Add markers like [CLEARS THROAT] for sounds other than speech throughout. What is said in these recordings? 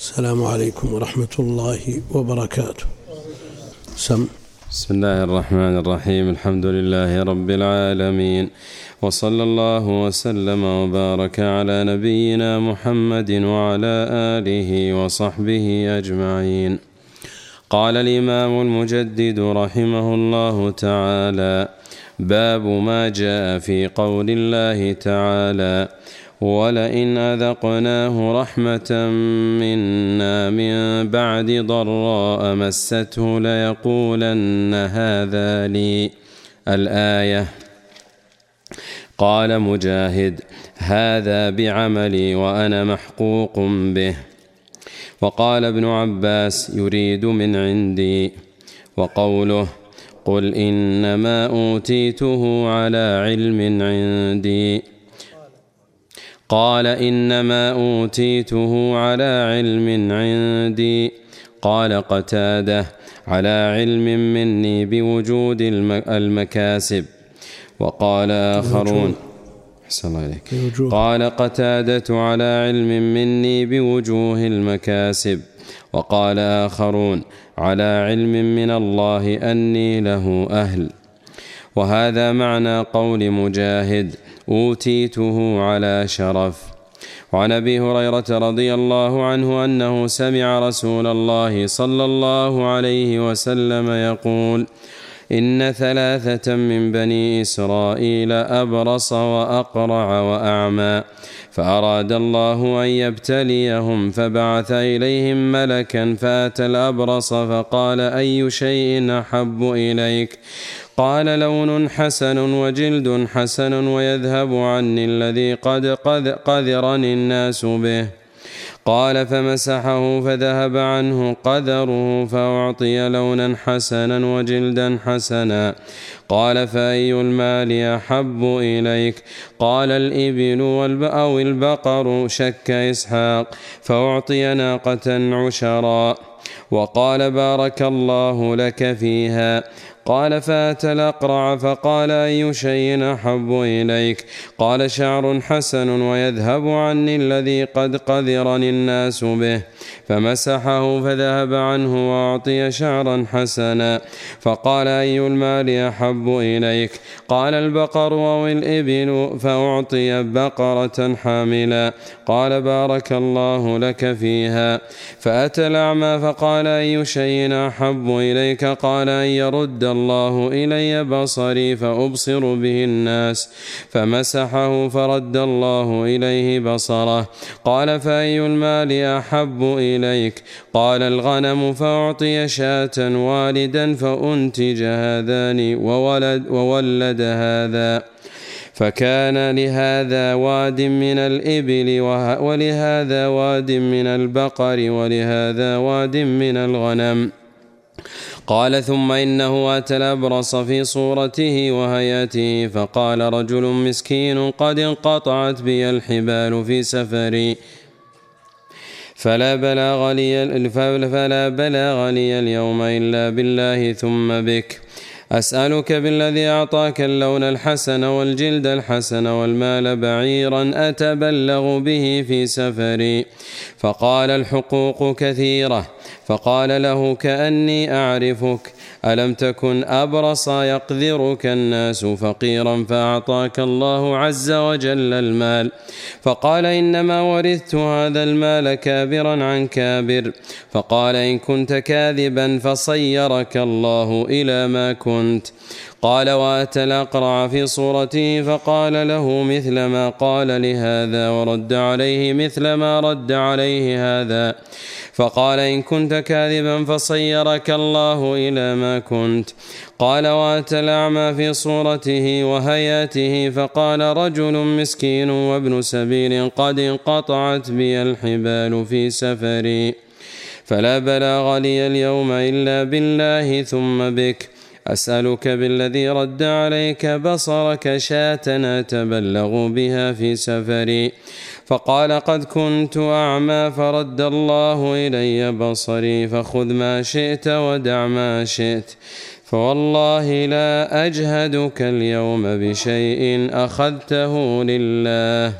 السلام عليكم ورحمة الله وبركاته. سم. بسم الله الرحمن الرحيم. الحمد لله رب العالمين. وصلى الله وسلم وبارك على نبينا محمد وعلى آله وصحبه أجمعين. قال الإمام المجدد رحمه الله تعالى باب ما جاء في قول الله تعالى ولئن أذقناه رحمة منا من بعد ضراء مسته ليقولن هذا لي الآية قال مجاهد هذا بعملي وأنا محقوق به. وقال ابن عباس يريد من عندي. وقوله قل إنما أوتيته على علم عندي. قال إنما أوتيته على علم عندي. قال قتاده على علم مني بوجود المكاسب. وقال آخرون. أحسن الله إليك. قال قتادة على علم مني بوجوه المكاسب. وقال آخرون. على علم من الله أني له أهل. وهذا معنى قول مجاهد. أوتيته على شرف. وعن أبي هريرة رضي الله عنه أنه سمع رسول الله صلى الله عليه وسلم يقول إن ثلاثة من بني إسرائيل أبرص وأقرع وأعمى فأراد الله أن يبتليهم فبعث إليهم ملكا فأتى الأبرص فقال أي شيء أحب إليك؟ قال لون حسن وجلد حسن ويذهب عني الذي قد قذ قذرني الناس به. قال فمسحه فذهب عنه قذره فأعطي لونا حسنا وجلدا حسنا. قال فأي المال أحب إليك؟ قال الإبل أو البقر شك إسحاق فأعطي ناقة عشرا. وقال بارك الله لك فيها. قال فاتى الأقرع فقال أي شيء أحب إليك؟ قال شعر حسن ويذهب عني الذي قد قذرني الناس به. فمسحه فذهب عنه وأعطي شعرا حسنا. فقال أي المال أحب إليك؟ قال البقر أو الإبل فأعطي بقرة حاملا. قال بارك الله لك فيها. فأتى الأعمى فقال أي شيء أحب إليك؟ قال أن يرد الله إلي بصري فأبصر به الناس. فمسحه فرد الله إليه بصره. قال فأي المال أحب إليك. قال الغنم فأعطي شاة والدا فأنتج هذان وولد, وولد هذا. فكان لهذا واد من الإبل ولهذا واد من البقر ولهذا واد من الغنم. قال ثم إنه أتى الأبرص في صورته وهيئته فقال رجل مسكين قد انقطعت بي الحبال في سفري. فلا بلاغ لي فلا بلاغ لي اليوم إلا بالله ثم بك. أسألك بالذي أعطاك اللون الحسن والجلد الحسن والمال بعيرا أتبلغ به في سفري. فقال الحقوق كثيرة فقال له كأني أعرفك. ألم تكن أبرص يقذرك الناس فقيرا فأعطاك الله عز وجل المال. فقال إنما ورثت هذا المال كابرا عن كابر. فقال إن كنت كاذبا فصيرك الله إلى ما كنت. قال وأتى الأقرع في صورته فقال له مثل ما قال لهذا ورد عليه مثل ما رد عليه هذا. فقال إن كنت كاذبا فصيرك الله إلى ما كنت. قال واتى الأعمى في صورته وهياته فقال رجل مسكين وابن سبيل قد انقطعت بي الحبال في سفري. فلا بلاغ لي اليوم إلا بالله ثم بك. أسألك بالذي رد عليك بصرك شاة أتبلغ بها في سفري. فقال قد كنت أعمى فرد الله إلي بصري فخذ ما شئت ودع ما شئت. فوالله لا أجهدك اليوم بشيء أخذته لله.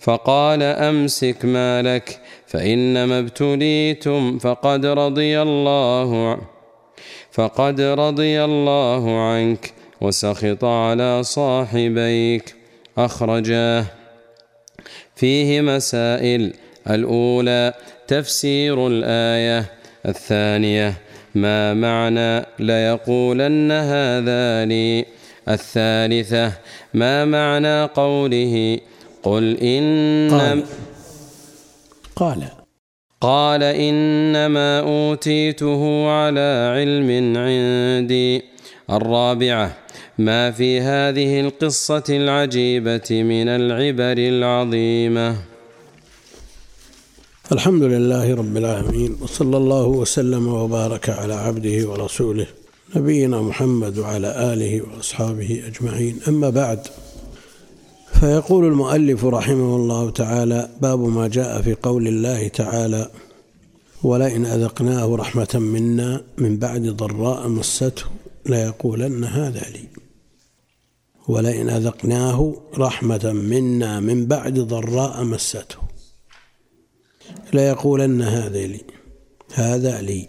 فقال أمسك مالك فإنما ابتليتم فقد رضي الله فقد رضي الله عنك وسخط على صاحبيك. أخرجاه فيه مسائل الأولى تفسير الآية الثانية ما معنى ليقولن هذا لي؟ الثالثة ما معنى قوله؟ قل إن قال. قال. قال إنما أوتيته على علم عندي. الرابعة ما في هذه القصة العجيبة من العبر العظيمة. الحمد لله رب العالمين وصلى الله وسلم وبارك على عبده ورسوله نبينا محمد وعلى آله وأصحابه أجمعين. أما بعد فيقول المؤلف رحمه الله تعالى باب ما جاء في قول الله تعالى ولئن أذقناه رحمة منا من بعد ضراء مسته ليقولن هذا لي. ولئن أذقناه رحمة منا من بعد ضراء مسته. ليقولن هذا لي هذا لي.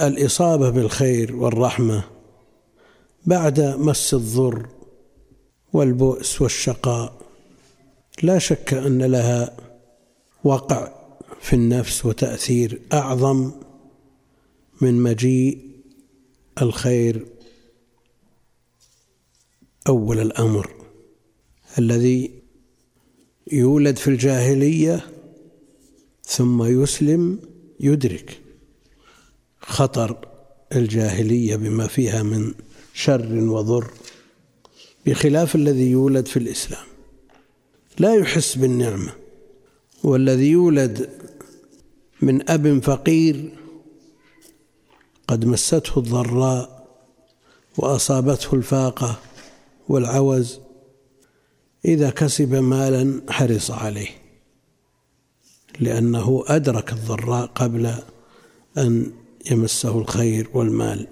الإصابة بالخير والرحمة بعد مس الضر والبؤس والشقاء. لا شك أن لها وقع في النفس وتأثير أعظم من مجيء الخير أول الأمر الذي يولد في الجاهلية ثم يسلم يدرك خطر الجاهلية بما فيها من شر وضر بخلاف الذي يولد في الإسلام. لا يحس بالنعمة والذي يولد من أب فقير قد مسته الضراء وأصابته الفاقة والعوز إذا كسب مالا حرص عليه لأنه أدرك الضراء قبل أن يمسه الخير والمال.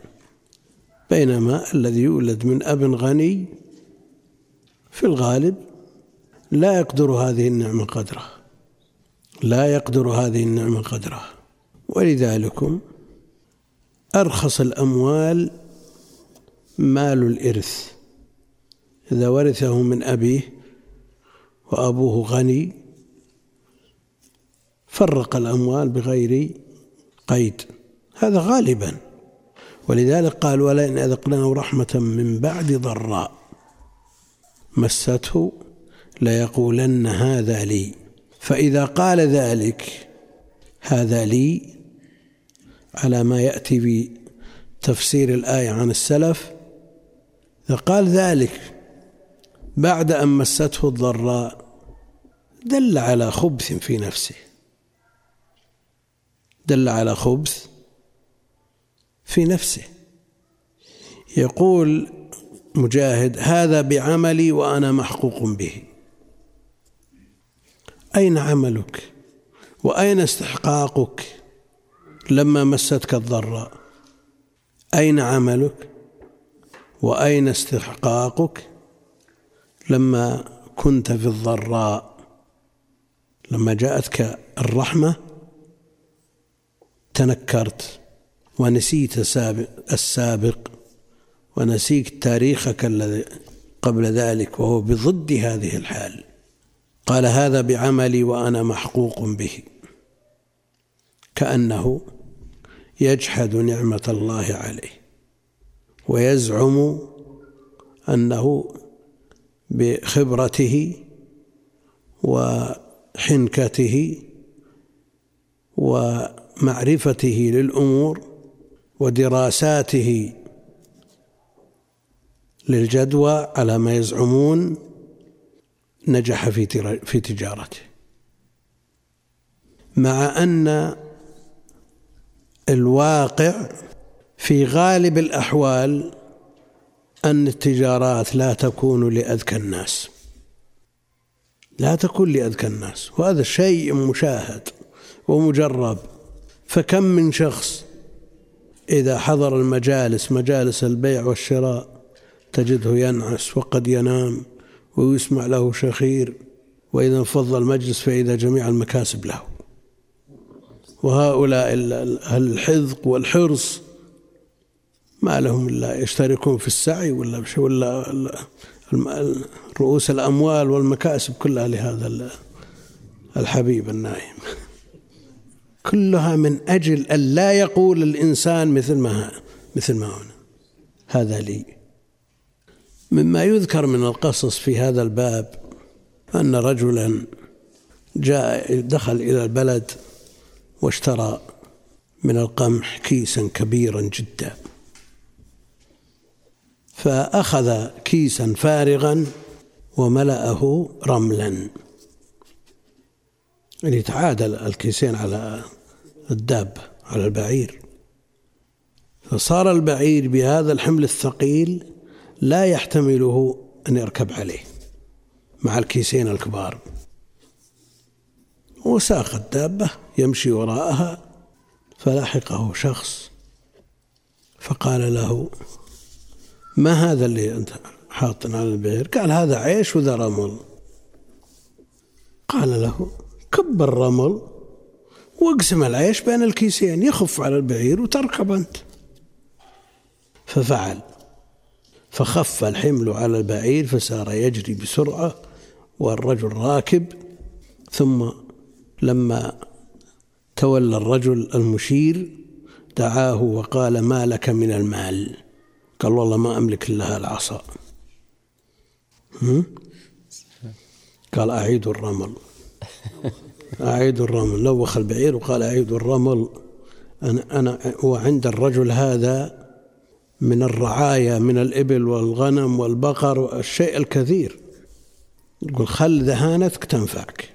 بينما الذي يولد من أب غني في الغالب لا يقدر هذه النعمة قدره لا يقدر هذه النعمة قدره. ولذلك أرخص الأموال مال الإرث. إذا ورثه من أبيه وأبوه غني فرق الأموال بغير قيد. هذا غالبا. ولذلك قال ولئن أذقناه رحمة من بعد ضراء مسته ليقولن هذا لي. فإذا قال ذلك هذا لي على ما يأتي بتفسير الآية عن السلف. إذا قال ذلك بعد أن مسته الضراء دل على خبث في نفسه. دل على خبث في نفسه. يقول مجاهد هذا بعملي وأنا محقوق به. أين عملك؟ وأين استحقاقك لما مستك الضراء؟ أين عملك؟ وأين استحقاقك؟ لما كنت في الضراء لما جاءتك الرحمة تنكرت ونسيت السابق ونسيت تاريخك الذي قبل ذلك وهو بضد هذه الحال. قال هذا بعملي وأنا محقوق به. كأنه يجحد نعمة الله عليه ويزعم أنه بخبرته وحنكته ومعرفته للأمور ودراساته للجدوى على ما يزعمون نجح في في تجارته. مع أن الواقع في غالب الأحوال أن التجارات لا تكون لأذكى الناس. لا تكون لأذكى الناس. وهذا شيء مشاهد ومجرب. فكم من شخص إذا حضر المجالس مجالس البيع والشراء تجده ينعس وقد ينام ويسمع له شخير وإذا انفض المجلس فإذا جميع المكاسب له. وهؤلاء الحذق والحرص ما لهم إلا يشتركون في السعي ولا ولا رؤوس الأموال والمكاسب كلها لهذا الحبيب النايم. كلها من أجل أن لا يقول الإنسان مثل ما مثل ما هنا. هذا لي. مما يذكر من القصص في هذا الباب أن رجلا جاء دخل إلى البلد واشترى من القمح كيسا كبيرا جدا. فأخذ كيسا فارغا وملأه رملا. ليتعادل الكيسين على الدابة على البعير. فصار البعير بهذا الحمل الثقيل لا يحتمله أن يركب عليه مع الكيسين الكبار. وساق الدابة يمشي وراءها فلاحقه شخص فقال له ما هذا اللي أنت حاط على البئر قال هذا عيش وذا رمل. قال له كب الرمل واقسم العيش بين الكيسين يخف على البعير وتركب أنت. ففعل. فخف الحمل على البعير فسار يجري بسرعة والرجل راكب. ثم لما تولى الرجل المشير دعاه وقال ما لك من المال؟ قال والله ما أملك إلا العصا قال أعيد الرمل. أعيد الرمل. لوخ البعير وقال أعيد الرمل. أنا أنا وعند الرجل هذا من الرعاية من الإبل والغنم والبقر الشيء الكثير. يقول خل ذهانتك تنفعك.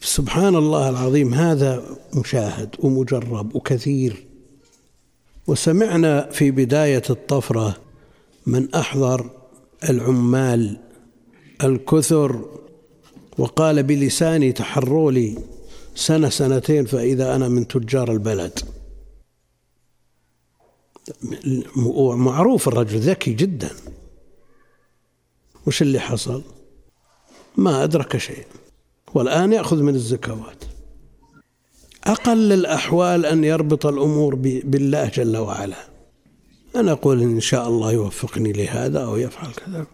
سبحان الله العظيم. هذا مشاهد ومجرب وكثير. وسمعنا في بداية الطفرة من أحضر العمال الكثر وقال بلساني تحروا لي سنة سنتين فإذا أنا من تجار البلد. معروف الرجل ذكي جدا. وش اللي حصل؟ ما أدرك شيء. والآن يأخذ من الزكوات. أقل الأحوال أن يربط الأمور بالله جل وعلا. أنا أقول إن شاء الله يوفقني لهذا أو يفعل كذا.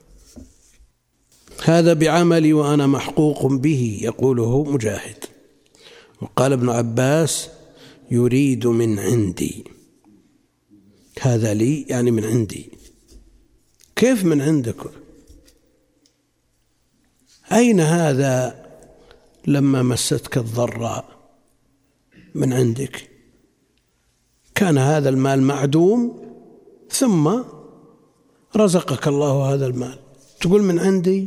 هذا بعملي وأنا محقوق به يقوله مجاهد. وقال ابن عباس يريد من عندي. هذا لي يعني من عندي. كيف من عندك؟ أين هذا لما مستك الضراء؟ من عندك. كان هذا المال معدوم ثم رزقك الله هذا المال. تقول من عندي؟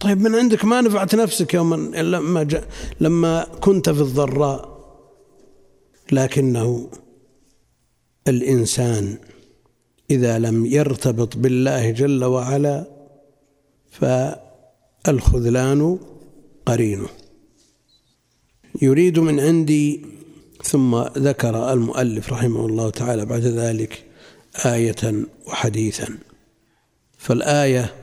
طيب من عندك ما نفعت نفسك يوما لما جاء لما كنت في الضراء. لكنه الإنسان إذا لم يرتبط بالله جل وعلا فالخذلان قرينه. يريد من عندي ثم ذكر المؤلف رحمه الله تعالى بعد ذلك آية وحديثا. فالآية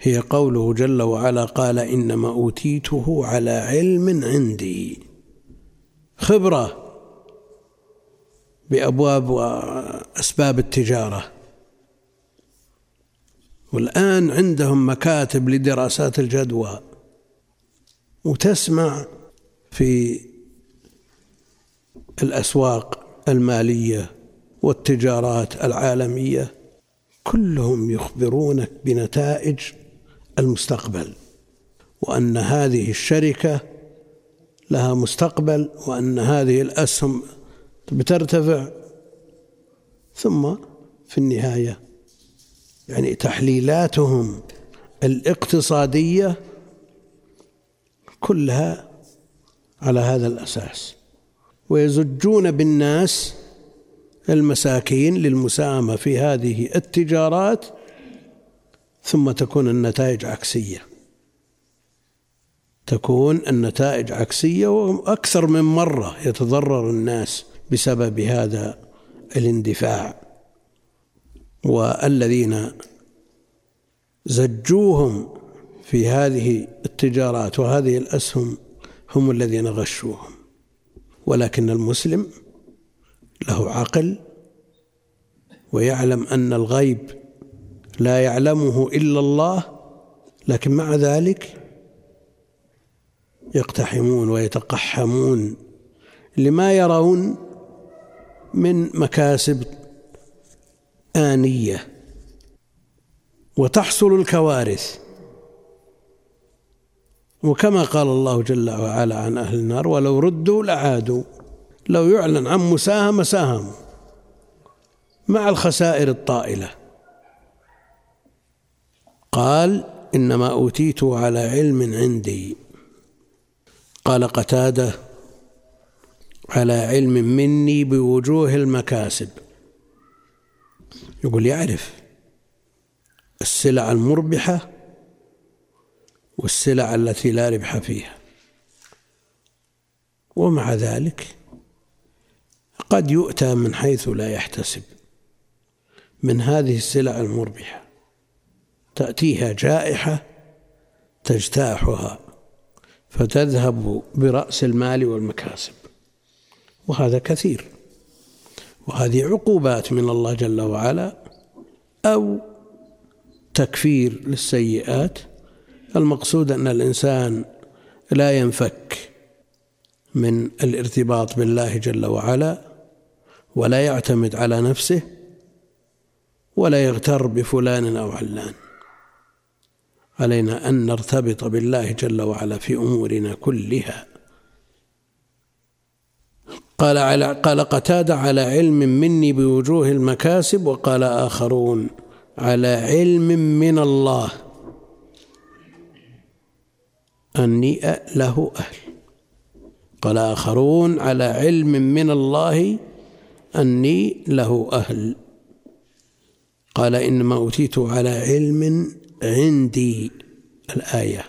هي قوله جل وعلا قال إنما أوتيته على علم عندي. خبرة بأبواب وأسباب التجارة. والآن عندهم مكاتب لدراسات الجدوى وتسمع في الأسواق المالية والتجارات العالمية كلهم يخبرونك بنتائج المستقبل وأن هذه الشركة لها مستقبل وأن هذه الأسهم بترتفع. ثم في النهاية يعني تحليلاتهم الاقتصادية كلها على هذا الأساس. ويزجون بالناس المساكين للمساهمة في هذه التجارات ثم تكون النتائج عكسية. تكون النتائج عكسية وأكثر من مرة يتضرر الناس بسبب هذا الاندفاع. والذين زجوهم في هذه التجارات وهذه الأسهم هم الذين غشوهم ولكن المسلم له عقل ويعلم أن الغيب لا يعلمه إلا الله لكن مع ذلك يقتحمون ويتقحمون لما يرون من مكاسب آنية وتحصل الكوارث. وكما قال الله جل وعلا عن أهل النار ولو ردوا لعادوا لو يعلن عن مساهمة ساهموا مع الخسائر الطائلة. قال إنما أوتيته على علم عندي. قال قتادة على علم مني بوجوه المكاسب. يقول يعرف السلع المربحة والسلع التي لا ربح فيها. ومع ذلك قد يؤتى من حيث لا يحتسب من هذه السلع المربحة. تأتيها جائحة تجتاحها فتذهب برأس المال والمكاسب. وهذا كثير. وهذه عقوبات من الله جل وعلا أو تكفير للسيئات المقصود أن الإنسان لا ينفك من الارتباط بالله جل وعلا ولا يعتمد على نفسه ولا يغتر بفلان أو علان. علينا أن نرتبط بالله جل وعلا في أمورنا كلها. قال على قال قتادة على علم مني بوجوه المكاسب وقال آخرون على علم من الله. أني له أهل. قال آخرون على علم من الله أني له أهل. قال إنما أوتيت على علم عندي الآية.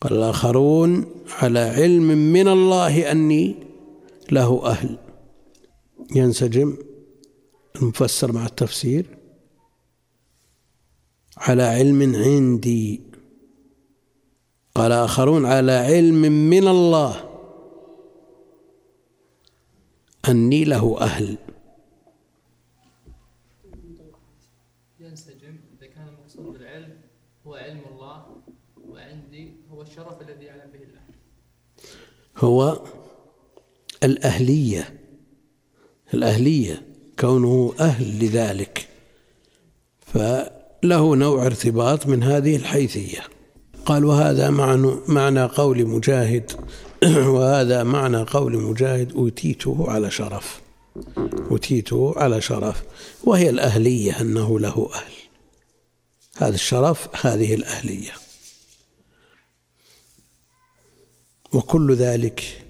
قال الآخرون على علم من الله أني له أهل. ينسجم المفسر مع التفسير. على علم عندي قال آخرون على علم من الله. أني له أهل. ينسجم إذا كان المقصود بالعلم هو علم الله وعندي هو الشرف الذي يعلم به الله هو الأهلية. الأهلية كونه أهل لذلك. فله نوع ارتباط من هذه الحيثية. قال وهذا معنى, معنى قول مجاهد [CLEARS THROAT] وهذا معنى قول مجاهد أوتيته على شرف. أوتيته على شرف. وهي الأهلية أنه له أهل. هذا الشرف هذه الأهلية. وكل ذلك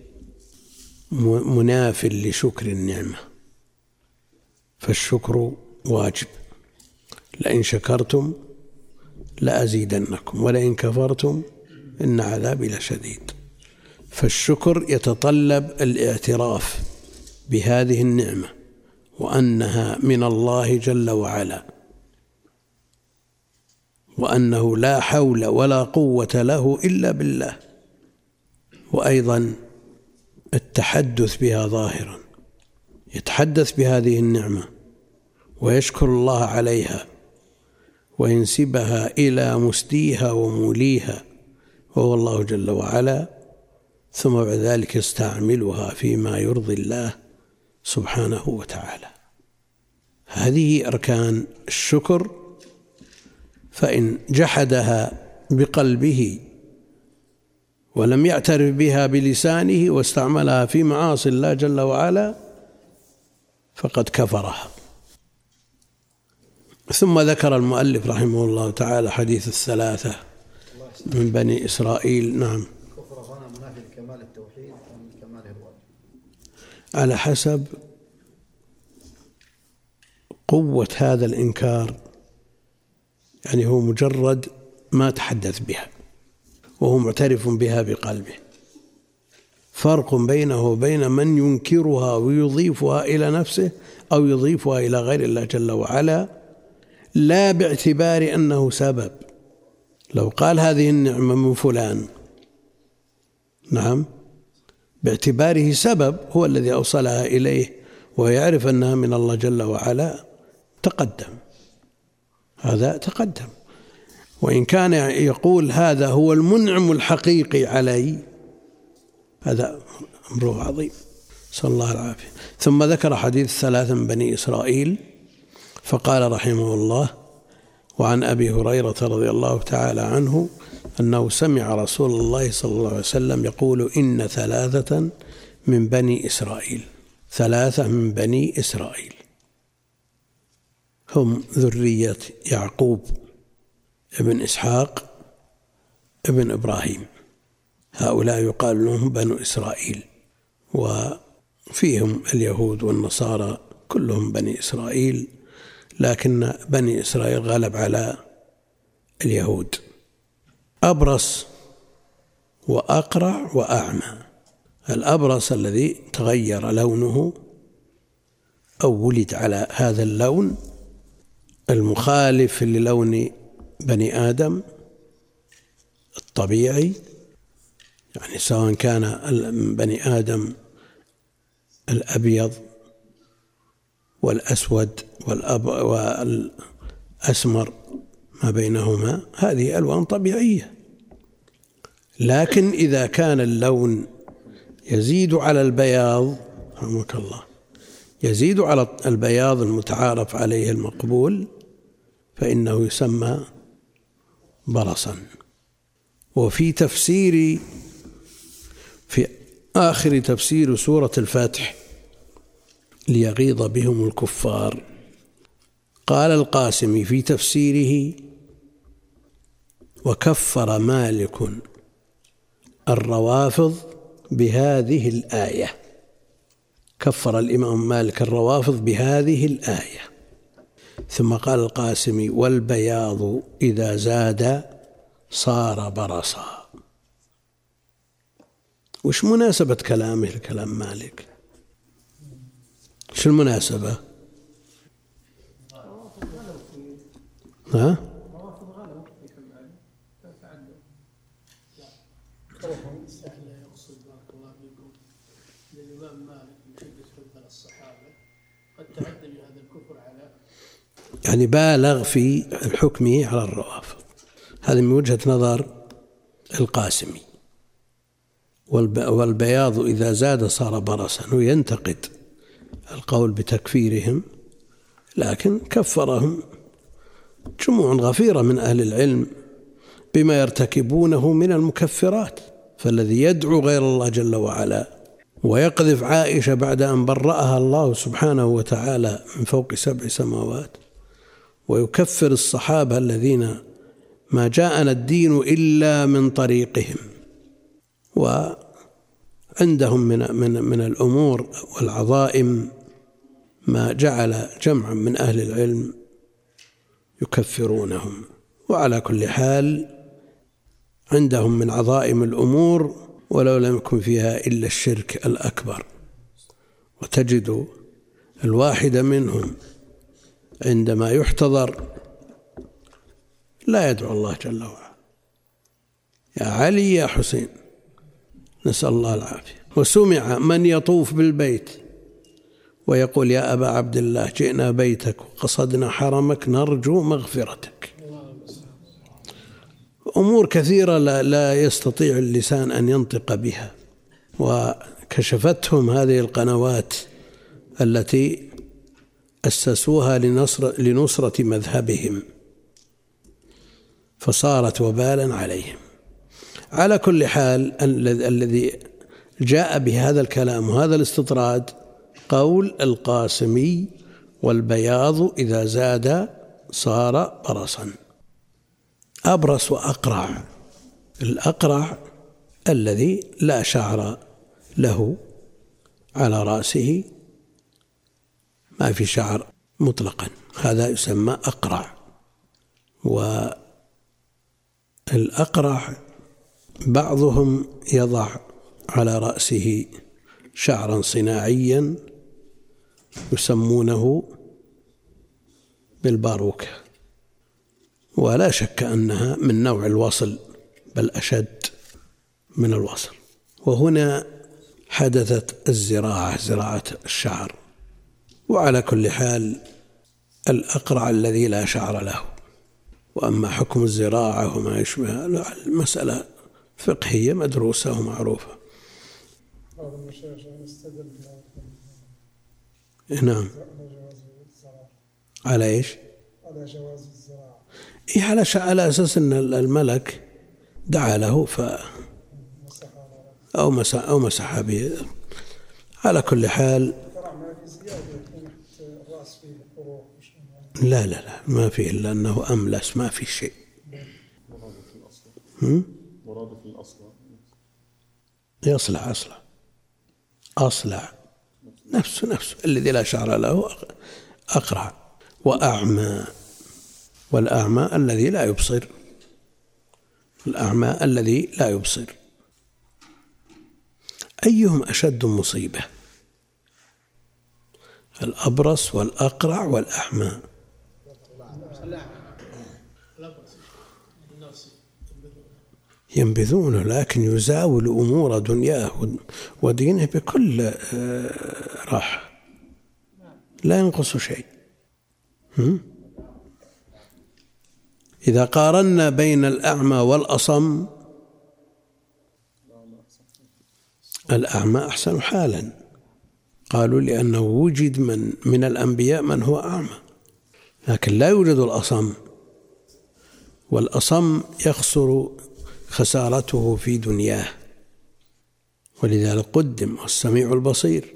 مناف لشكر النعمة. فالشكر واجب. لئن شكرتم لأزيدنكم. ولئن كفرتم إن عذابي لشديد. فالشكر يتطلب الاعتراف بهذه النعمة وأنها من الله جل وعلا وأنه لا حول ولا قوة له إلا بالله. وأيضا التحدث بها ظاهرا يتحدث بهذه النعمة ويشكر الله عليها وينسبها إلى مسديها وموليها وهو الله جل وعلا ثم بعد ذلك يستعملها فيما يرضي الله سبحانه وتعالى. هذه أركان الشكر فإن جحدها بقلبه ولم يعترف بها بلسانه واستعملها في معاصي الله جل وعلا فقد كفرها. ثم ذكر المؤلف رحمه الله تعالى حديث الثلاثة من بني إسرائيل. نعم. على حسب قوة هذا الإنكار يعني هو مجرد ما تحدث بها وهو معترف بها بقلبه. فرق بينه وبين من ينكرها ويضيفها إلى نفسه أو يضيفها إلى غير الله جل وعلا لا باعتبار أنه سبب. لو قال هذه النعمة من فلان. نعم. باعتباره سبب هو الذي أوصلها إليه ويعرف أنها من الله جل وعلا. تقدم. هذا تقدم. وإن كان يقول هذا هو المنعم الحقيقي علي هذا أمره عظيم. صلى الله العافية ثم ذكر حديث ثلاثة من بني إسرائيل. فقال رحمه الله وعن أبي هريرة رضي الله تعالى عنه أنه سمع رسول الله صلى الله عليه وسلم يقول إن ثلاثة من بني إسرائيل ثلاثة من بني إسرائيل. هم ذرية يعقوب ابن إسحاق ابن إبراهيم. هؤلاء يقال لهم بنو إسرائيل وفيهم اليهود والنصارى كلهم بني إسرائيل. لكن بني إسرائيل غلب على اليهود. أبرص وأقرع وأعمى. الأبرص الذي تغير لونه أو ولد على هذا اللون المخالف للون بني آدم الطبيعي يعني سواء كان بني آدم الأبيض والأسود والأب والأسمر ما بينهما هذه ألوان طبيعية. لكن إذا كان اللون يزيد على البياض رحمك الله يزيد على البياض المتعارف عليه المقبول فإنه يسمى برصا. وفي تفسير في آخر تفسير سورة الفتح ليغيظ بهم الكفار. قال القاسمي في تفسيره وكفر مالك الروافض بهذه الآية. كفر الإمام مالك الروافض بهذه الآية. ثم قال القاسمي والبياض إذا زاد صار برصا. وش مناسبة كلامه لكلام مالك؟ شو المناسبة؟ ها؟ يعني بالغ في حكمه على الروافض. هذه من وجهة نظر القاسمي. والبياض إذا زاد صار برصا وينتقد. القول بتكفيرهم لكن كفرهم. جموع غفيرة من أهل العلم بما يرتكبونه من المكفرات فالذي يدعو غير الله جل وعلا ويقذف عائشة بعد أن برأها الله سبحانه وتعالى من فوق سبع سماوات ويكفر الصحابة الذين ما جاءنا الدين إلا من طريقهم. وعندهم من من من الأمور والعظائم ما جعل جمعا من أهل العلم يكفرونهم. وعلى كل حال عندهم من عظائم الأمور ولو لم يكن فيها إلا الشرك الأكبر. وتجد الواحد منهم عندما يحتضر لا يدعو الله جل وعلا. يا علي يا حسين. نسأل الله العافية. وسمع من يطوف بالبيت ويقول يا أبا عبد الله جئنا بيتك وقصدنا حرمك نرجو مغفرتك. أمور كثيرة لا, لا يستطيع اللسان أن ينطق بها وكشفتهم هذه القنوات التي أسسوها لنصر لنصرة مذهبهم فصارت وبالا عليهم. على كل حال الذي جاء بهذا الكلام وهذا الاستطراد قول القاسمي والبياض إذا زاد صار برصا. أبرص وأقرع. الأقرع الذي لا شعر له على رأسه. ما في شعر مطلقا. هذا يسمى أقرع. والأقرع بعضهم يضع على رأسه شعرا صناعيا يسمونه بالباروكة ولا شك أنها من نوع الوصل بل أشد من الوصل. وهنا حدثت الزراعة زراعة الشعر. وعلى كل حال الأقرع الذي لا شعر له. وأما حكم الزراعة وما يشبه المسألة فقهية مدروسة ومعروفة نعم على إيش؟ على جواز الزراعة إيه على على أساس إن الملك دعا له ف أو مسح أو مسح به على كل حال. لا لا لا ما في إلا أنه أملس ما في شيء هم؟ مراد في الأصل يصلح اصلح أصلع. نفسه نفسه. الذي لا شعر له أقرع. وأعمى. والأعمى الذي لا يبصر. الأعمى الذي لا يبصر. أيهم أشد مصيبة؟ الأبرص والأقرع والأعمى. ينبذونه لكن يزاول أمور دنياه ودينه بكل آه، راحة. لا ينقص شيء؟ إذا قارنا بين الأعمى والأصم الأعمى أحسن حالا. قالوا لأنه وجد من من الأنبياء من هو أعمى. لكن لا يوجد الأصم. والأصم يخسر خسارته في دنياه. ولذلك قدم السميع البصير.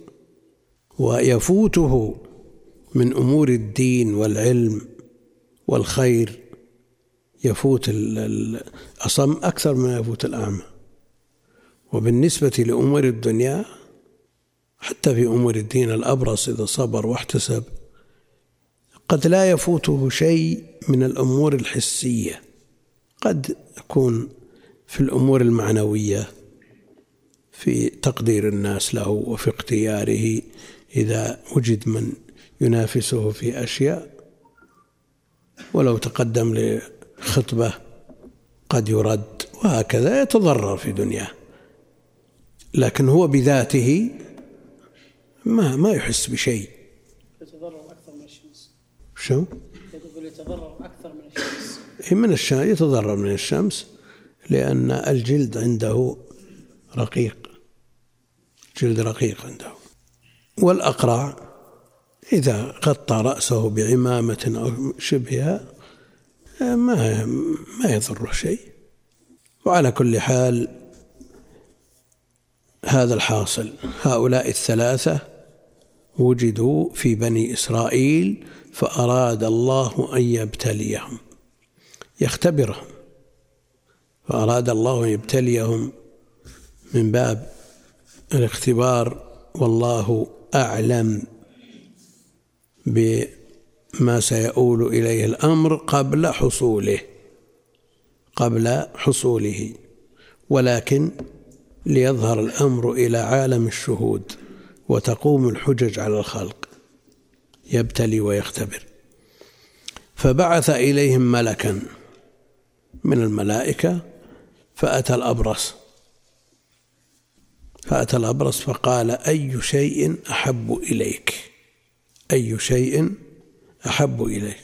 ويفوته من أمور الدين والعلم والخير. يفوت ال- ال- الأصم أكثر مما يفوت الأعمى. وبالنسبة لأمور الدنيا حتى في أمور الدين الأبرص إذا صبر واحتسب قد لا يفوته شيء من الأمور الحسية. قد يكون في الأمور المعنوية في تقدير الناس له وفي اختياره إذا وجد من ينافسه في أشياء. ولو تقدم لخطبة قد يرد وهكذا يتضرر في دنياه. لكن هو بذاته ما ما يحس بشيء. يتضرر أكثر من الشمس. شو؟ يقول يتضرر أكثر من الشمس. من الشمس يتضرر من الشمس. لأن الجلد عنده رقيق جلد رقيق عنده. والأقرع إذا غطى رأسه بعمامة أو شبهها ما ما يضره شيء. وعلى كل حال هذا الحاصل. هؤلاء الثلاثة وجدوا في بني إسرائيل فأراد الله أن يبتليهم يختبرهم. فأراد الله أن يبتليهم من باب الاختبار والله أعلم بما سيؤول إليه الأمر قبل حصوله قبل حصوله ولكن ليظهر الأمر إلى عالم الشهود وتقوم الحجج على الخلق يبتلي ويختبر. فبعث إليهم ملكا من الملائكة فأتى الأبرص. فأتى الأبرص فقال أي شيء أحب إليك؟ أي شيء أحب إليك؟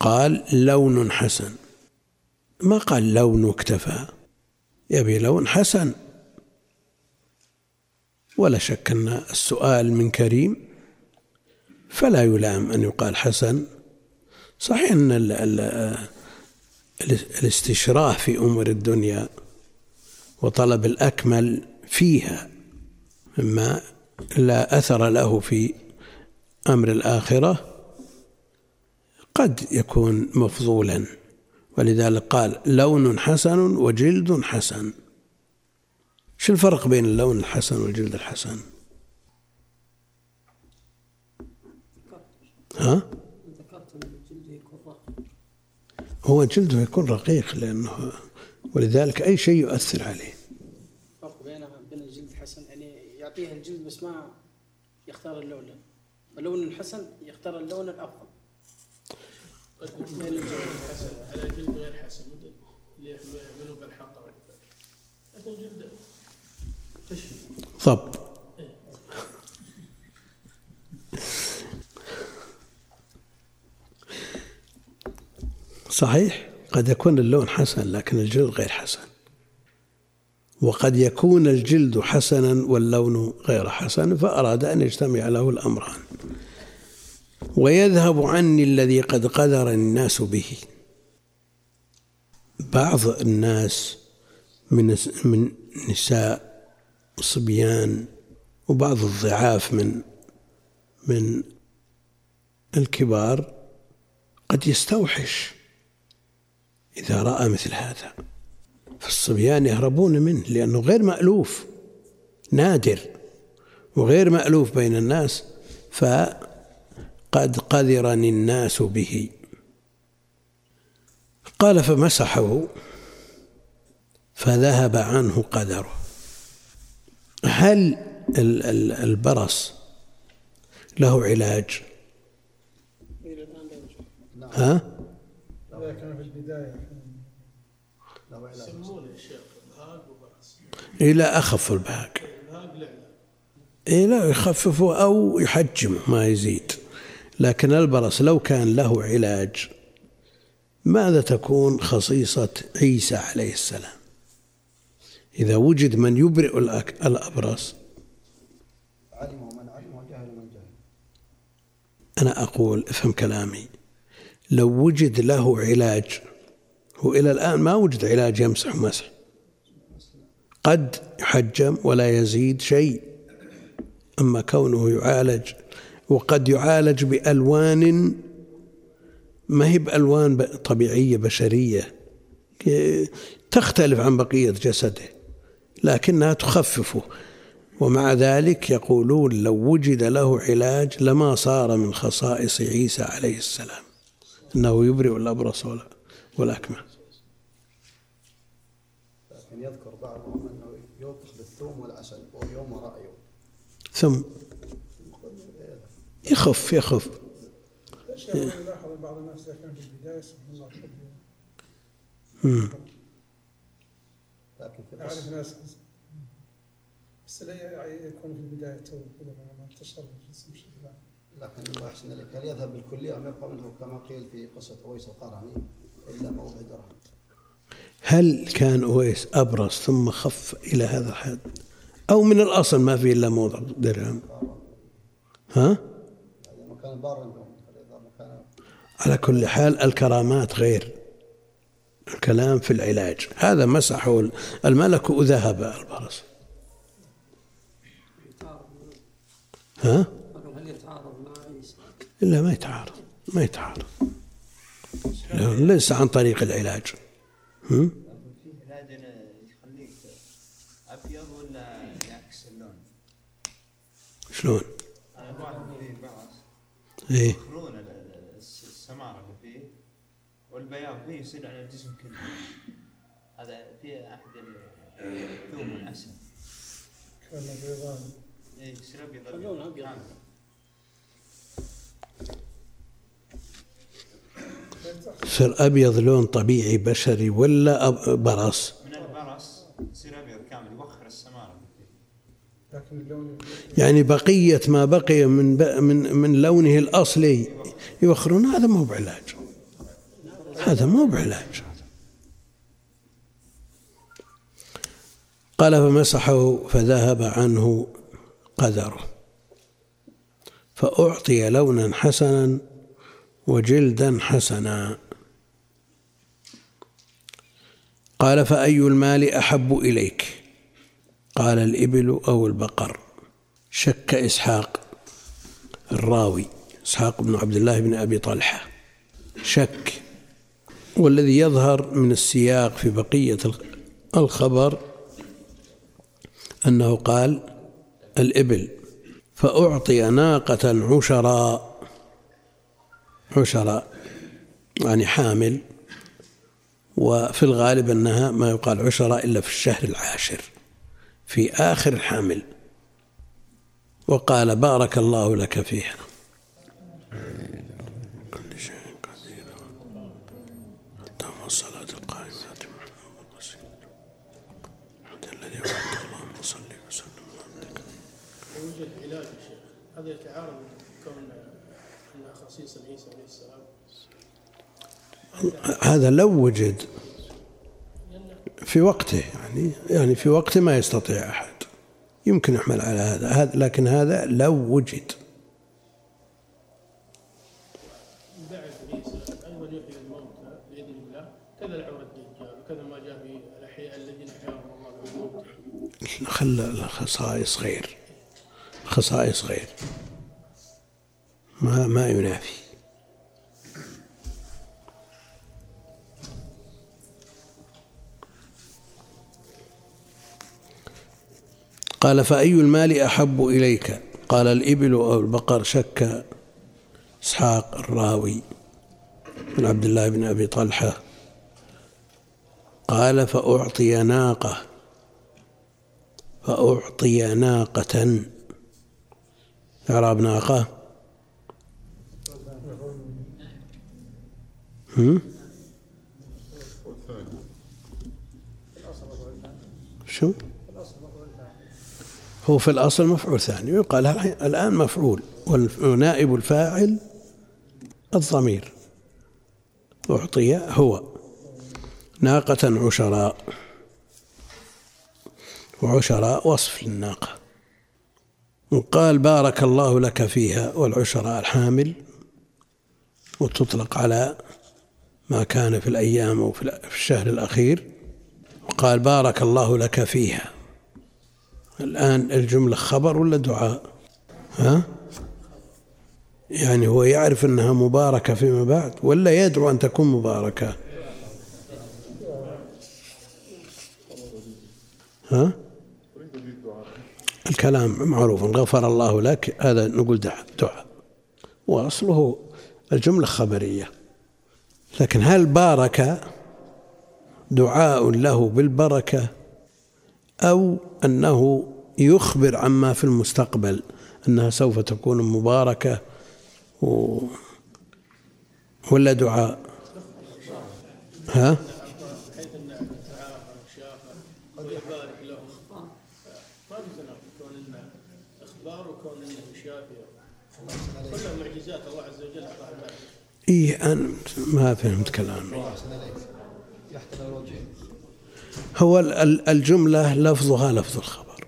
قال لون حسن. ما قال لون اكتفى؟ يبي لون حسن. ولا شك أن السؤال من كريم فلا يلام أن يقال حسن. صحيح أن ال ال الاستشراف في أمور الدنيا وطلب الأكمل فيها مما لا أثر له في أمر الآخرة قد يكون مفضولا. ولذلك قال لون حسن وجلد حسن. شو الفرق بين اللون الحسن والجلد الحسن؟ ها ذكرت أن الجلد يكون رقيق هو جلده يكون رقيق لأنه ولذلك أي شيء يؤثر عليه. فرق بينها بين الجلد الحسن يعني يعطيها الجلد بس ما يختار اللون. اللون الحسن يختار اللون الأفضل. قد يكون الجلد حسن على جلد غير حسن اللي يعملوا بالحنطة لكن جلد خشن صحيح قد يكون اللون حسن لكن الجلد غير حسن. وقد يكون الجلد حسنا واللون غير حسن فأراد أن يجتمع له الأمران. ويذهب عني الذي قد قدر الناس به. بعض الناس من من نساء وصبيان وبعض الضعاف من من الكبار قد يستوحش. إذا رأى مثل هذا فالصبيان يهربون منه لأنه غير مألوف نادر وغير مألوف بين الناس فقد قذرني الناس به. قال فمسحه فذهب عنه قدره. هل البرص له علاج. ها؟ إذا كان في البداية. يسمونه وبأس إلى أخف البهاق. لا إيه لا يخففه أو يحجمه ما يزيد. لكن البرص لو كان له علاج ماذا تكون خصيصة عيسى عليه السلام؟ إذا وجد من يبرئ الأبرص. علمه من علم وجهل من جهل أنا أقول افهم كلامي. لو وجد له علاج هو إلى الآن ما وجد علاج يمسح مسح. قد يحجم ولا يزيد شيء. أما كونه يعالج وقد يعالج بألوان ما هي بألوان طبيعية بشرية. تختلف عن بقية جسده لكنها تخففه ومع ذلك يقولون لو وجد له علاج لما صار من خصائص عيسى عليه السلام. إنه يبرئ الأبرص ولا- والأكمة. لكن يذكر بعضهم أنه يوطخ بالثوم والعسل ويوم وراء يوم ثم يخف يخف. بعض الناس إذا كان في البداية سبحان الله. لكن في أعرف ناس بس لا يعني يكون في البداية تو كذا ما انتشر الجسم بشكل عام لكن الله يحسن إليك. هل يذهب بالكليه أم يبقى منه كما قيل في قصة أويس القرني؟ هل كان أويس ابرص ثم خف إلى هذا الحد؟ أو من الأصل ما في إلا موضع درهم. ها؟ على كل حال الكرامات غير. الكلام في العلاج. هذا مسحه الملك وذهب البرص ها؟ هل يتعارض مع عيسى؟ إلا ما يتعارض. ما يتعارض. ليس عن طريق العلاج هم؟ فيه علاج يخليك ابيض ولا يعكس اللون؟ شلون؟ إيه يخلون ال- ال- الس- السمارة اللي فيه والبياض فيه يصير على الجسم كله هذا فيه احد الثوم والعسل كان بيضان إيه، يصير ابيض يصير ابيض لون طبيعي بشري ولا برص؟ من البرص يصير أبيض كامل يوخر اللون يعني بقية ما بقي من ب... من من لونه الأصلي يوخرون هذا مو بعلاج. هذا مو بعلاج. قال فمسحه فذهب عنه قدره فأعطي لونا حسنا وجلدا حسنا. قال فأي المال أحب إليك؟ قال الإبل أو البقر. شك إسحاق الراوي إسحاق بن عبد الله بن أبي طلحة. شك. والذي يظهر من السياق في بقية الخبر أنه قال الإبل فأعطي ناقة عشراء عشراء يعني حامل وفي الغالب أنها ما يقال عشراء إلا في الشهر العاشر في آخر الحمل وقال بارك الله لك فيها. هذا يتعارض كون انها خصيصا عيسى عليه السلام. هذا لو وجد في وقته يعني يعني في وقته ما يستطيع أحد. يمكن يحمل على هذا. هذا لكن هذا لو وجد. خلى الخصائص غير خصائص غير. ما ما ينافي. قال فأي المال أحب إليك؟ قال الإبل أو البقر شك إسحاق الراوي من عبد الله بن أبي طلحة. قال فأعطي ناقة فأعطي ناقة. إعراب ناقة. هم؟ شو؟ هو في الأصل مفعول ثاني يقال الآن مفعول ونائب الفاعل الضمير أعطي هو ناقة عشراء وعشراء وصف للناقة وقال بارك الله لك فيها والعشراء الحامل وتطلق على ما كان في الأيام وفي الشهر الأخير وقال بارك الله لك فيها. الآن الجملة خبر ولا دعاء؟ ها؟ يعني هو يعرف أنها مباركة فيما بعد ولا يدعو أن تكون مباركة؟ ها؟ الكلام معروف غفر الله لك هذا نقول دعاء. دعاء. وأصله الجملة خبرية. لكن هل بارك دعاء له بالبركة أو أنه يخبر عما في المستقبل أنها سوف تكون مباركة و ولا دعاء؟ ها حيث ان تعافى وشافى ويبارك لهم ما في تناقض كون انه أخبار وكون انه شافي كلها معجزات الله عز وجل اعطاها الناس إيه أنا ما فهمت كلامي. هو ال- ال- الجملة لفظها لفظ الخبر.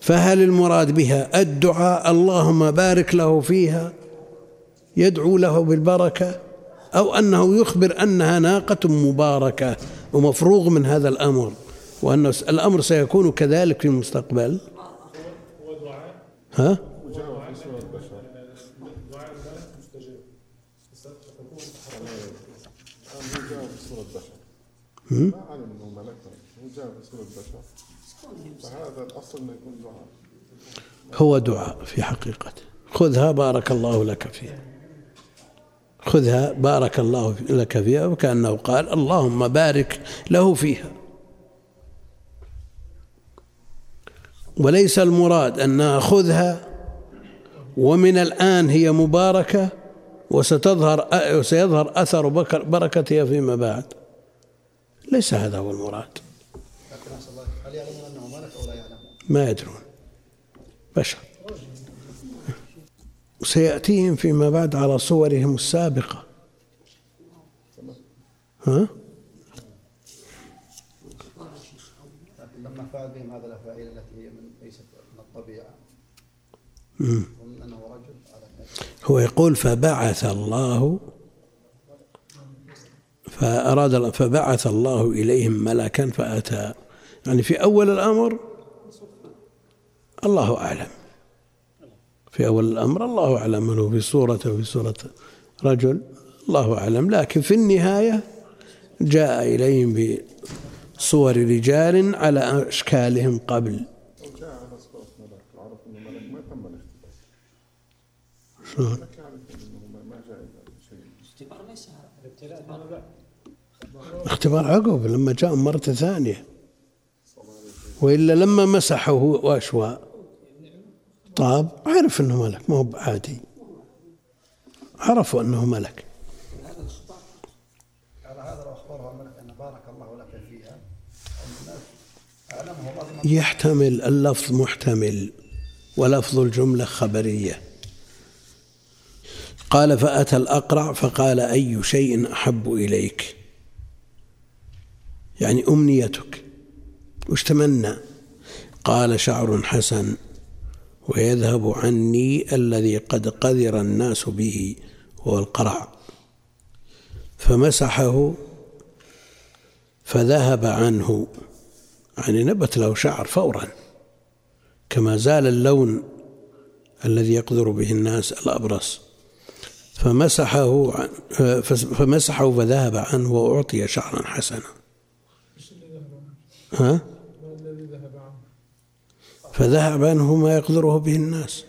فهل المراد بها الدعاء اللهم بارك له فيها يدعو له بالبركة أو أنه يخبر أنها ناقة مباركة ومفروغ من هذا الأمر وأن الأمر سيكون كذلك في المستقبل؟ ها؟ ما علم انه ملك هو جاء في صورة بشر فهذا الاصل انه يكون دعاء هو دعاء في حقيقته خذها بارك الله لك فيها. خذها بارك الله لك فيها وكأنه قال اللهم بارك له فيها. وليس المراد أن نأخذها ومن الآن هي مباركة وستظهر وسيظهر أثر بركتها فيما بعد. ليس هذا هو المراد. هل يعلمون أنه ملك أو لا يعلمون؟ ما يدرون. بشر. سيأتيهم فيما بعد على صورهم السابقة. ها؟ لما فعل بهم هذه الأفاعيل التي هي من ليست من الطبيعة أنه رجل على هو يقول فبعث الله فأراد فبعث الله إليهم ملكا فأتى. يعني في أول الأمر الله أعلم. في أول الأمر الله أعلم. أنه في صورة في صورة رجل الله أعلم. لكن في النهاية جاء إليهم بصور رجال على أشكالهم قبل. لو جاء على صورة ملك وعرف انه ملك ما تم الاختبار شلون؟ لك يعرف انه ما- ما جاء الا شيء اختبار عقب لما جاء مرة ثانية. وإلا لما مسحه وأشوى. طاب عرف أنه ملك ما هو عادي عرفوا أنه ملك. يحتمل اللفظ محتمل ولفظ الجملة خبرية. قال فأتى الأقرع فقال أي شيء أحب إليك؟ يعني أمنيتك. وش تمنى؟ قال شعر حسن ويذهب عني الذي قد قذر الناس به هو القرع. فمسحه فذهب عنه يعني نبت له شعر فورا. كما زال اللون الذي يقدر به الناس الأبرص. فمسحه فمسحه فذهب عنه وأعطي شعرا حسنا. ها؟ فذهب عنه ما يقدره به الناس.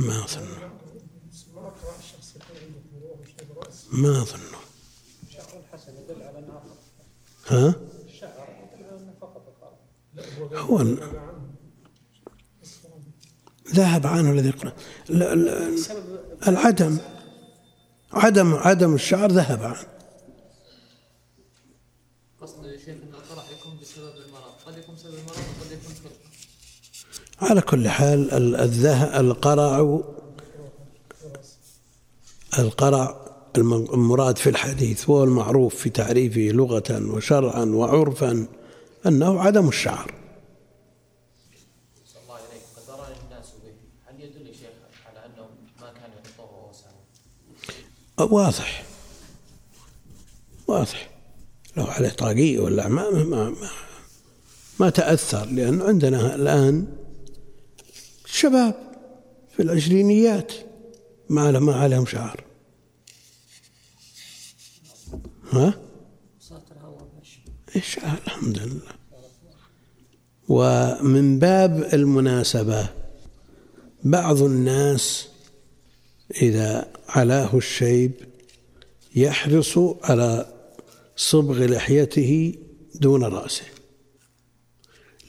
ما أظن ما أظن ها؟ هو ذهب عنه الذي العدم. عدم عدم الشعر ذهب. عنه قصد شيخ إن القرع يكون بسبب المرض. قد يكون بسبب المرض وقد يكون فرق على كل حال الذه القرع القرع المراد في الحديث وهو المعروف في تعريفه لغة وشرعا وعرفا أنه عدم الشعر صلى الله عليه قد أرى الناس به هل يدل يا شيخ على أنهم ما كانوا يحطوه وسعوا واضح. واضح. لو عليه طاقية ولا ما ما ما, ما تأثر لأن عندنا الآن شباب في العشرينيات ما ما عليهم شعر. ها؟ إيش؟ الحمد لله. ومن باب المناسبة بعض الناس إذا علاه الشيب يحرص على صبغ لحيته دون رأسه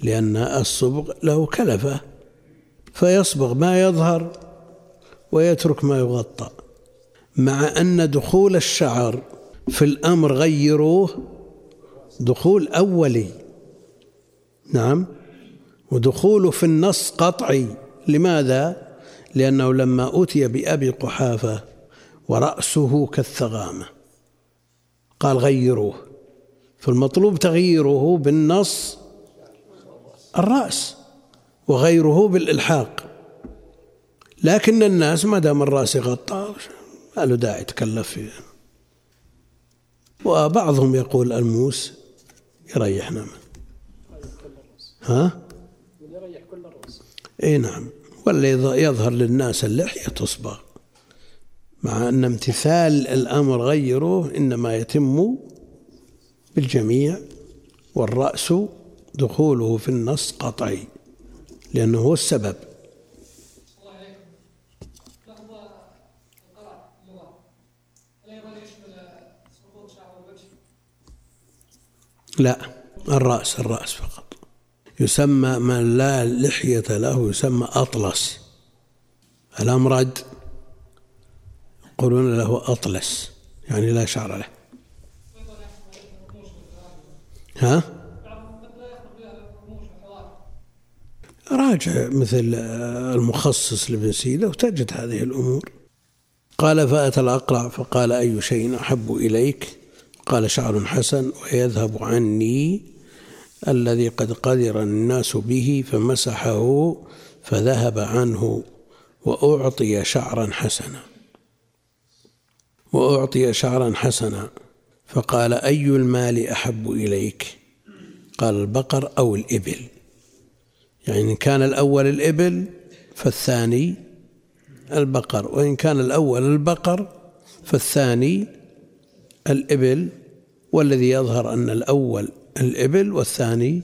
لأن الصبغ له كلفة فيصبغ ما يظهر ويترك ما يغطى مع أن دخول الشعر في الأمر غيروه دخول أولي نعم ودخوله في النص قطعي لماذا؟ لأنه لما أتي بأبي قحافة ورأسه كالثغامة. قال غيروه. فالمطلوب تغييره بالنص الرأس وغيره بالإلحاق. لكن الناس ما دام الرأس غطى ما له داعي يتكلف فيه. وبعضهم يقول الموس يريحنا منه ها؟ يريح كل الرأس. إي نعم. ولا يظهر للناس اللحية تصبغ. مع أن امتثال الأمر غيره إنما يتم بالجميع والرأس دخوله في النص قطعي لأنه هو السبب. لا الرأس الرأس فقط. يسمى من لا لحية له يسمى أطلس. الأمرد يقولون له أطلس يعني لا شعر له. ها؟ راجع مثل المخصص لابن سيدة وتجد هذه الأمور. قال فأتى الأقرع فقال أي شيء أحب إليك؟ قال شعر حسن ويذهب عني الذي قد قدر الناس به فمسحه فذهب عنه وأعطي شعرا حسنا. وأعطي شعرا حسنا. فقال أي المال أحب إليك؟ قال البقر أو الإبل. يعني إن كان الأول الإبل فالثاني البقر وإن كان الأول البقر فالثاني الإبل. والذي يظهر أن الأول الإبل والثاني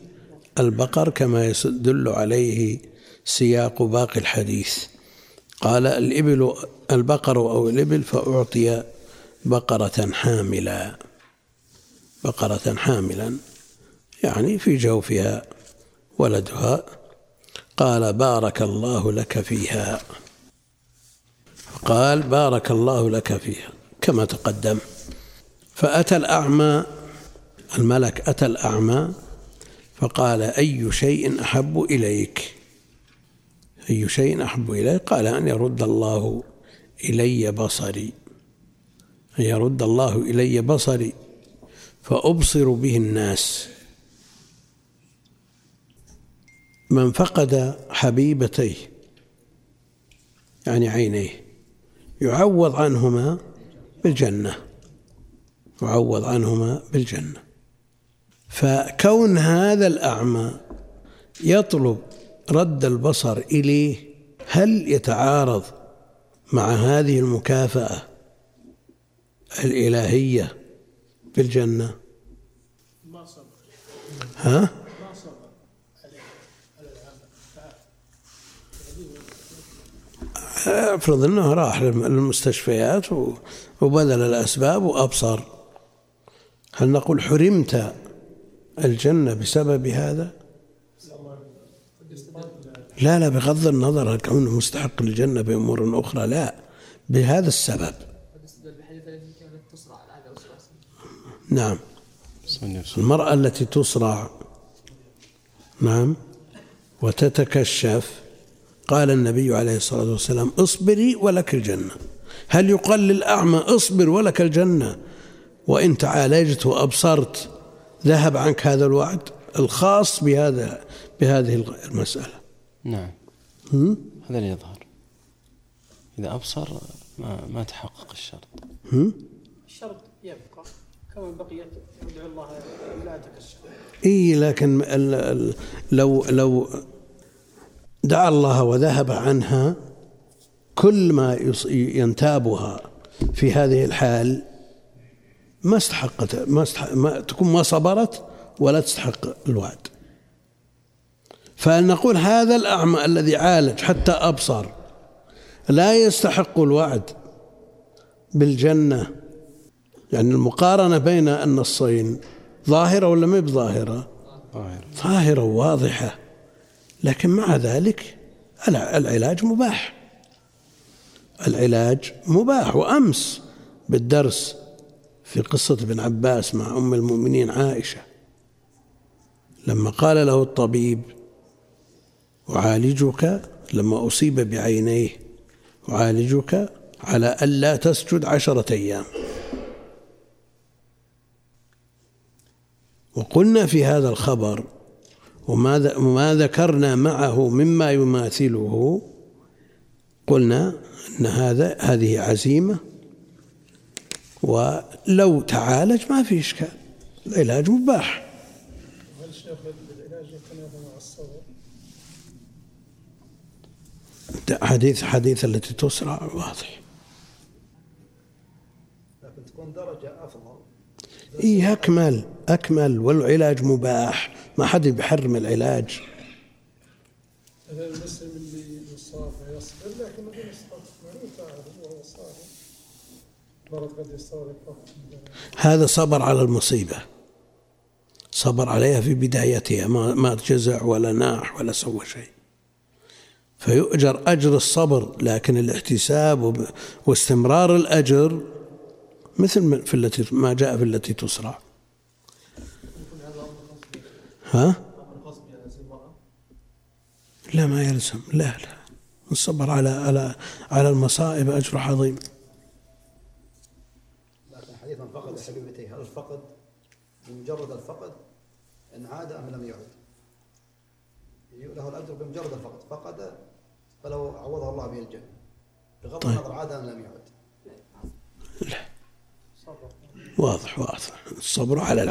البقر كما يدل عليه سياق باقي الحديث. قال الإبل البقر أو الإبل فأعطي بقرة حاملا بقرة حاملا يعني في جوفها ولدها. قال بارك الله لك فيها. قال بارك الله لك فيها كما تقدم. فأتى الأعمى الملك أتى الأعمى فقال أي شيء أحب إليك؟ أي شيء أحب إليك؟ قال أن يرد الله إلي بصري. أن يرد الله إلي بصري فأبصر به الناس. من فقد حبيبتيه يعني عينيه يعوض عنهما بالجنة يعوض عنهما بالجنة. فكون هذا الأعمى يطلب رد البصر إليه هل يتعارض مع هذه المكافأة الإلهية بالجنة ما صبر ها؟ ما صبر افرض انه راح للمستشفيات وبذل الأسباب وأبصر هل نقول حرمت الجنة بسبب هذا؟ لا لا بغض النظر هل كونه مستحق للجنة بأمور أخرى لا بهذا السبب. نعم. المرأة التي تصرع نعم وتتكشف قال النبي عليه الصلاة والسلام اصبري ولك الجنة. هل يقال للأعمى اصبر ولك الجنة وإن تعالجت وأبصرت ذهب عنك هذا الوعد الخاص بهذا بهذه المسألة. نعم. هم؟ هذا اللي يظهر. إذا أبصر ما, ما تحقق الشرط. هم؟ الشرط يبقى كما بقيت يدعو الله لا تكشف. إي لكن ال ال لو لو دعا الله وذهب عنها كل ما يص- ينتابها في هذه الحال ما استحقت ما, استحق ما تكون ما صبرت ولا تستحق الوعد. فنقول هذا الأعمى الذي عالج حتى أبصر لا يستحق الوعد بالجنة. يعني المقارنة بين النصين ظاهرة ولا ما بظاهرة؟ ظاهر ظاهرة واضحة لكن مع ذلك الع- العلاج مباح. العلاج مباح. وأمس بالدرس في قصة ابن عباس مع أم المؤمنين عائشة. لما قال له الطبيب أعالجك؟ لما أصيب بعينيه أعالجك على ألا تسجد عشرة أيام. وقلنا في هذا الخبر وما ذكرنا معه مما يماثله قلنا أن هذا هذه عزيمة ولو تعالج ما في إشكال العلاج مباح. هل شيخ العلاج يتنافى مع الصبر؟ حديث حديث التي تسرع واضح. لكن تكون درجة أفضل. إي أكمل أكمل والعلاج مباح. ما حد بيحرم العلاج. المسلم هذا صبر على المصيبة. صبر عليها في بدايتها ما جزع ولا ناح ولا سوى شيء. فيؤجر أجر الصبر لكن الاحتساب واستمرار الأجر مثل ما- في التي ما جاء في التي تسرع ها؟ لا ما يلزم. لا لا. الصبر على على على المصائب أجر عظيم. فقد حبيبتيه هل الفقد بمجرد الفقد إن عاد أم لم يعد؟ له الأجر بمجرد الفقد. فقد فلو عوضه الله به الجنة. بغض طيب. النظر عاد أم لم يعد. واضح واضح. الصبر على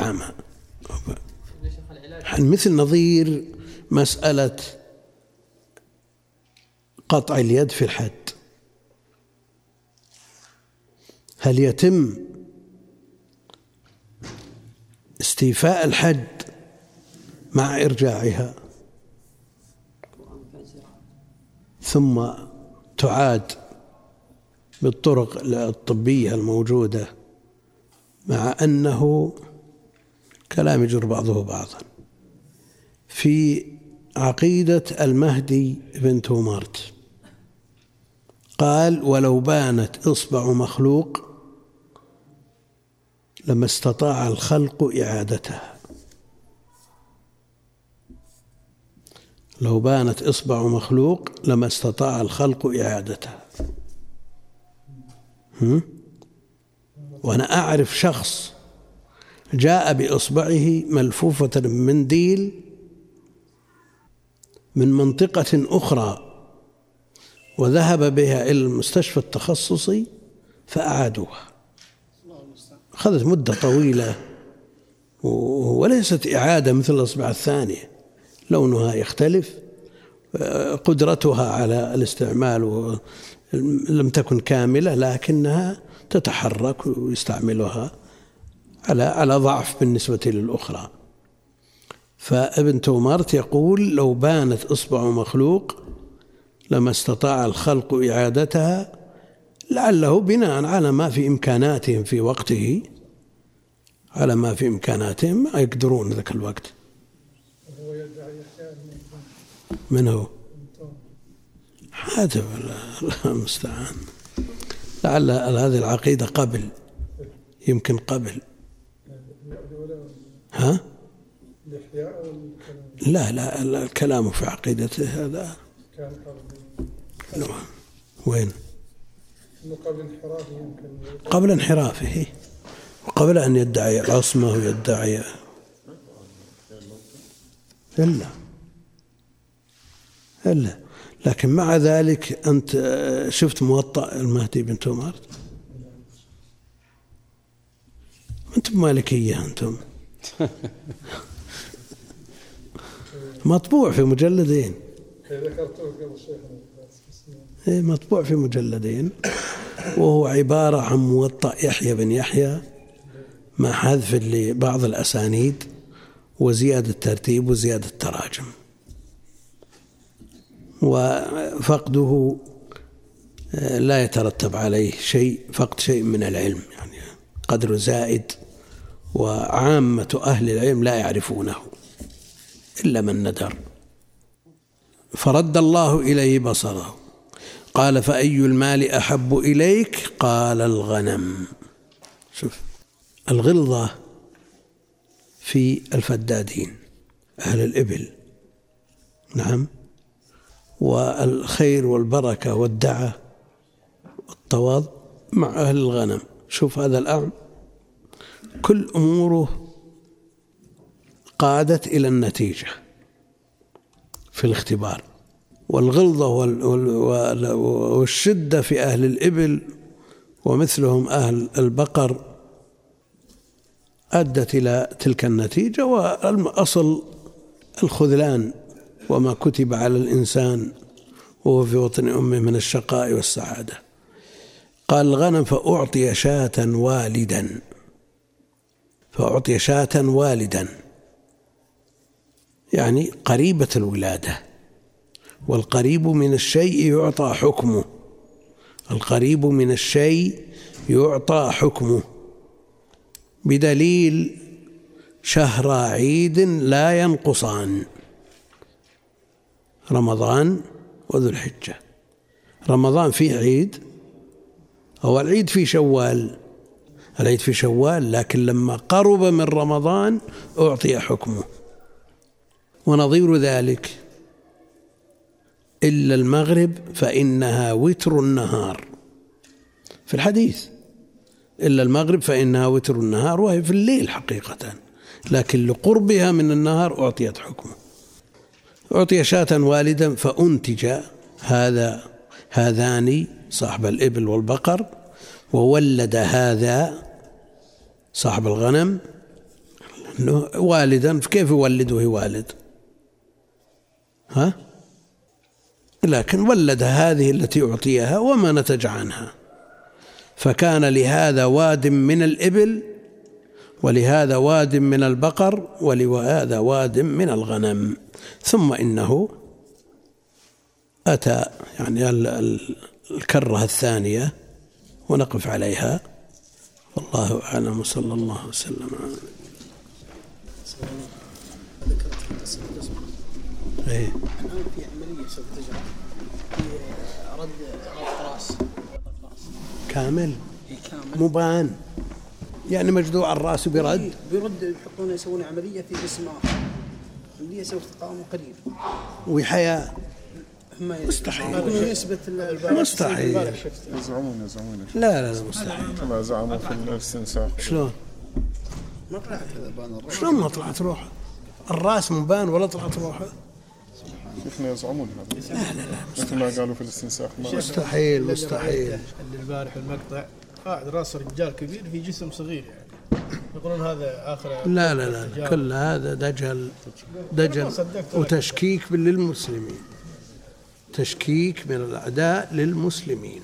يعني مثل نظير مسألة قطع اليد في الحد؟ هل يتم استيفاء الحد مع إرجاعها. ثم تعاد بالطرق الطبية الموجودة مع أنه كلام يجر بعضه بعضا. في عقيدة المهدي بن تومارت قال ولو بانت إصبع مخلوق لما استطاع الخلق إعادتها. لو بانت إصبع مخلوق لما استطاع الخلق إعادتها. هم؟ وأنا أعرف شخص جاء بإصبعه ملفوفة بمنديل من منطقة أخرى وذهب بها إلى المستشفى التخصصي فأعادوها. أخذت مدة طويلة وليست إعادة مثل الأصبع الثانية. لونها يختلف قدرتها على الاستعمال لم تكن كاملة لكنها تتحرك ويستعملها على على ضعف بالنسبة للأخرى. فابن تومارت يقول لو بانت إصبع مخلوق لما استطاع الخلق إعادتها لعله بناء على ما في إمكاناتهم في وقته على ما في إمكاناتهم ما يقدرون ذاك الوقت. من هو؟ حاتم المستعان. لعل هذه العقيدة قبل يمكن قبل. ها؟ لا لا الكلام في عقيدته هذا. نعم. وين؟ قبل انحرافه يمكن. قبل انحرافه. وقبل أن يدعي العصمة ويدعي. إلا. إلا. لكن مع ذلك أنت شفت موطأ المهدي بن تومار؟ أنتم مالكية أنتم. مطبوع في مجلدين. قبل إيه، مطبوع في مجلدين. وهو عبارة عن موطأ يحيى بن يحيى. مع حذف لبعض الأسانيد وزيادة ترتيب وزيادة تراجم وفقده آه، لا يترتب عليه شيء فقد شيء من العلم يعني قدر زائد وعامة أهل العلم لا يعرفونه إلا من ندر. فرد الله إليه بصره. قال فأي المال أحب إليك؟ قال الغنم. شوف الغلظة في الفدادين أهل الإبل. نعم. والخير والبركة والدعة والتواضع مع أهل الغنم. شوف هذا الأعم. كل أموره قادت إلى النتيجة في الاختبار. والغلظة والشدة في أهل الإبل ومثلهم أهل البقر أدت إلى تلك النتيجة والأصل الخذلان وما كتب على الإنسان وهو في وطن أمه من الشقاء والسعادة. قال الغنم فأعطي شاة والدا فأعطي شاة والدا. يعني قريبة الولادة. والقريب من الشيء يعطى حكمه. القريب من الشيء يعطى حكمه. بدليل شهر عيد لا ينقصان. رمضان وذو الحجة رمضان فيه عيد هو العيد في شوال. العيد في شوال لكن لما قرب من رمضان أعطي حكمه. ونظير ذلك إلا المغرب فإنها وتر النهار. في الحديث إلا المغرب فإنها وتر النهار وهي في الليل حقيقة. لكن لقربها من النهار أعطيت حكمه. أعطي شاة والدا فأنتج هذا هذان صاحب الإبل والبقر وولد هذا صاحب الغنم. والدا كيف يولد وهي والد؟ ها؟ لكن ولد هذه التي أعطيها وما نتج عنها. فكان لهذا واد من الإبل ولهذا واد من البقر ولهذا واد من الغنم. ثم إنه أتى يعني الكرة الثانية ونقف عليها. والله أعلم. وصلى الله وسلم على إيه. الان في عمليه سوف تجرى في رد رد راس كامل. إيه، مبان يعني مجذوع الرأس برد. بيرد يحطون يسوون عملية في جسم اخر عمليه سوف تقاوم قليل. وحياة. هم مستحيل. مستحيل. يزعمون يزعمون. لا لا لا مستحيل. كما زعموا في الاستنساخ شلون؟ ما طلعت شلون ما طلعت روحه؟ الرأس مبان ولا طلعت روحه. شفنا يزعمون هذا. مثل ما قالوا في الاستنساخ ما مستحيل مستحيل. اللي البارح المقطع قاعد راس رجال كبير في جسم صغير يعني. يقولون هذا آخر لا لا لا, لا. كل هذا دجل دجل وتشكيك للمسلمين. تشكيك من الأعداء للمسلمين.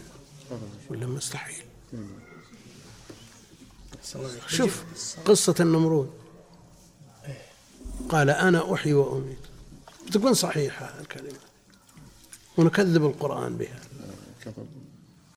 ولا مستحيل. شوف قصة النمرود. قال أنا أحيي وأميت. تكون صحيحة الكلمة ونكذب القرآن بها. كذب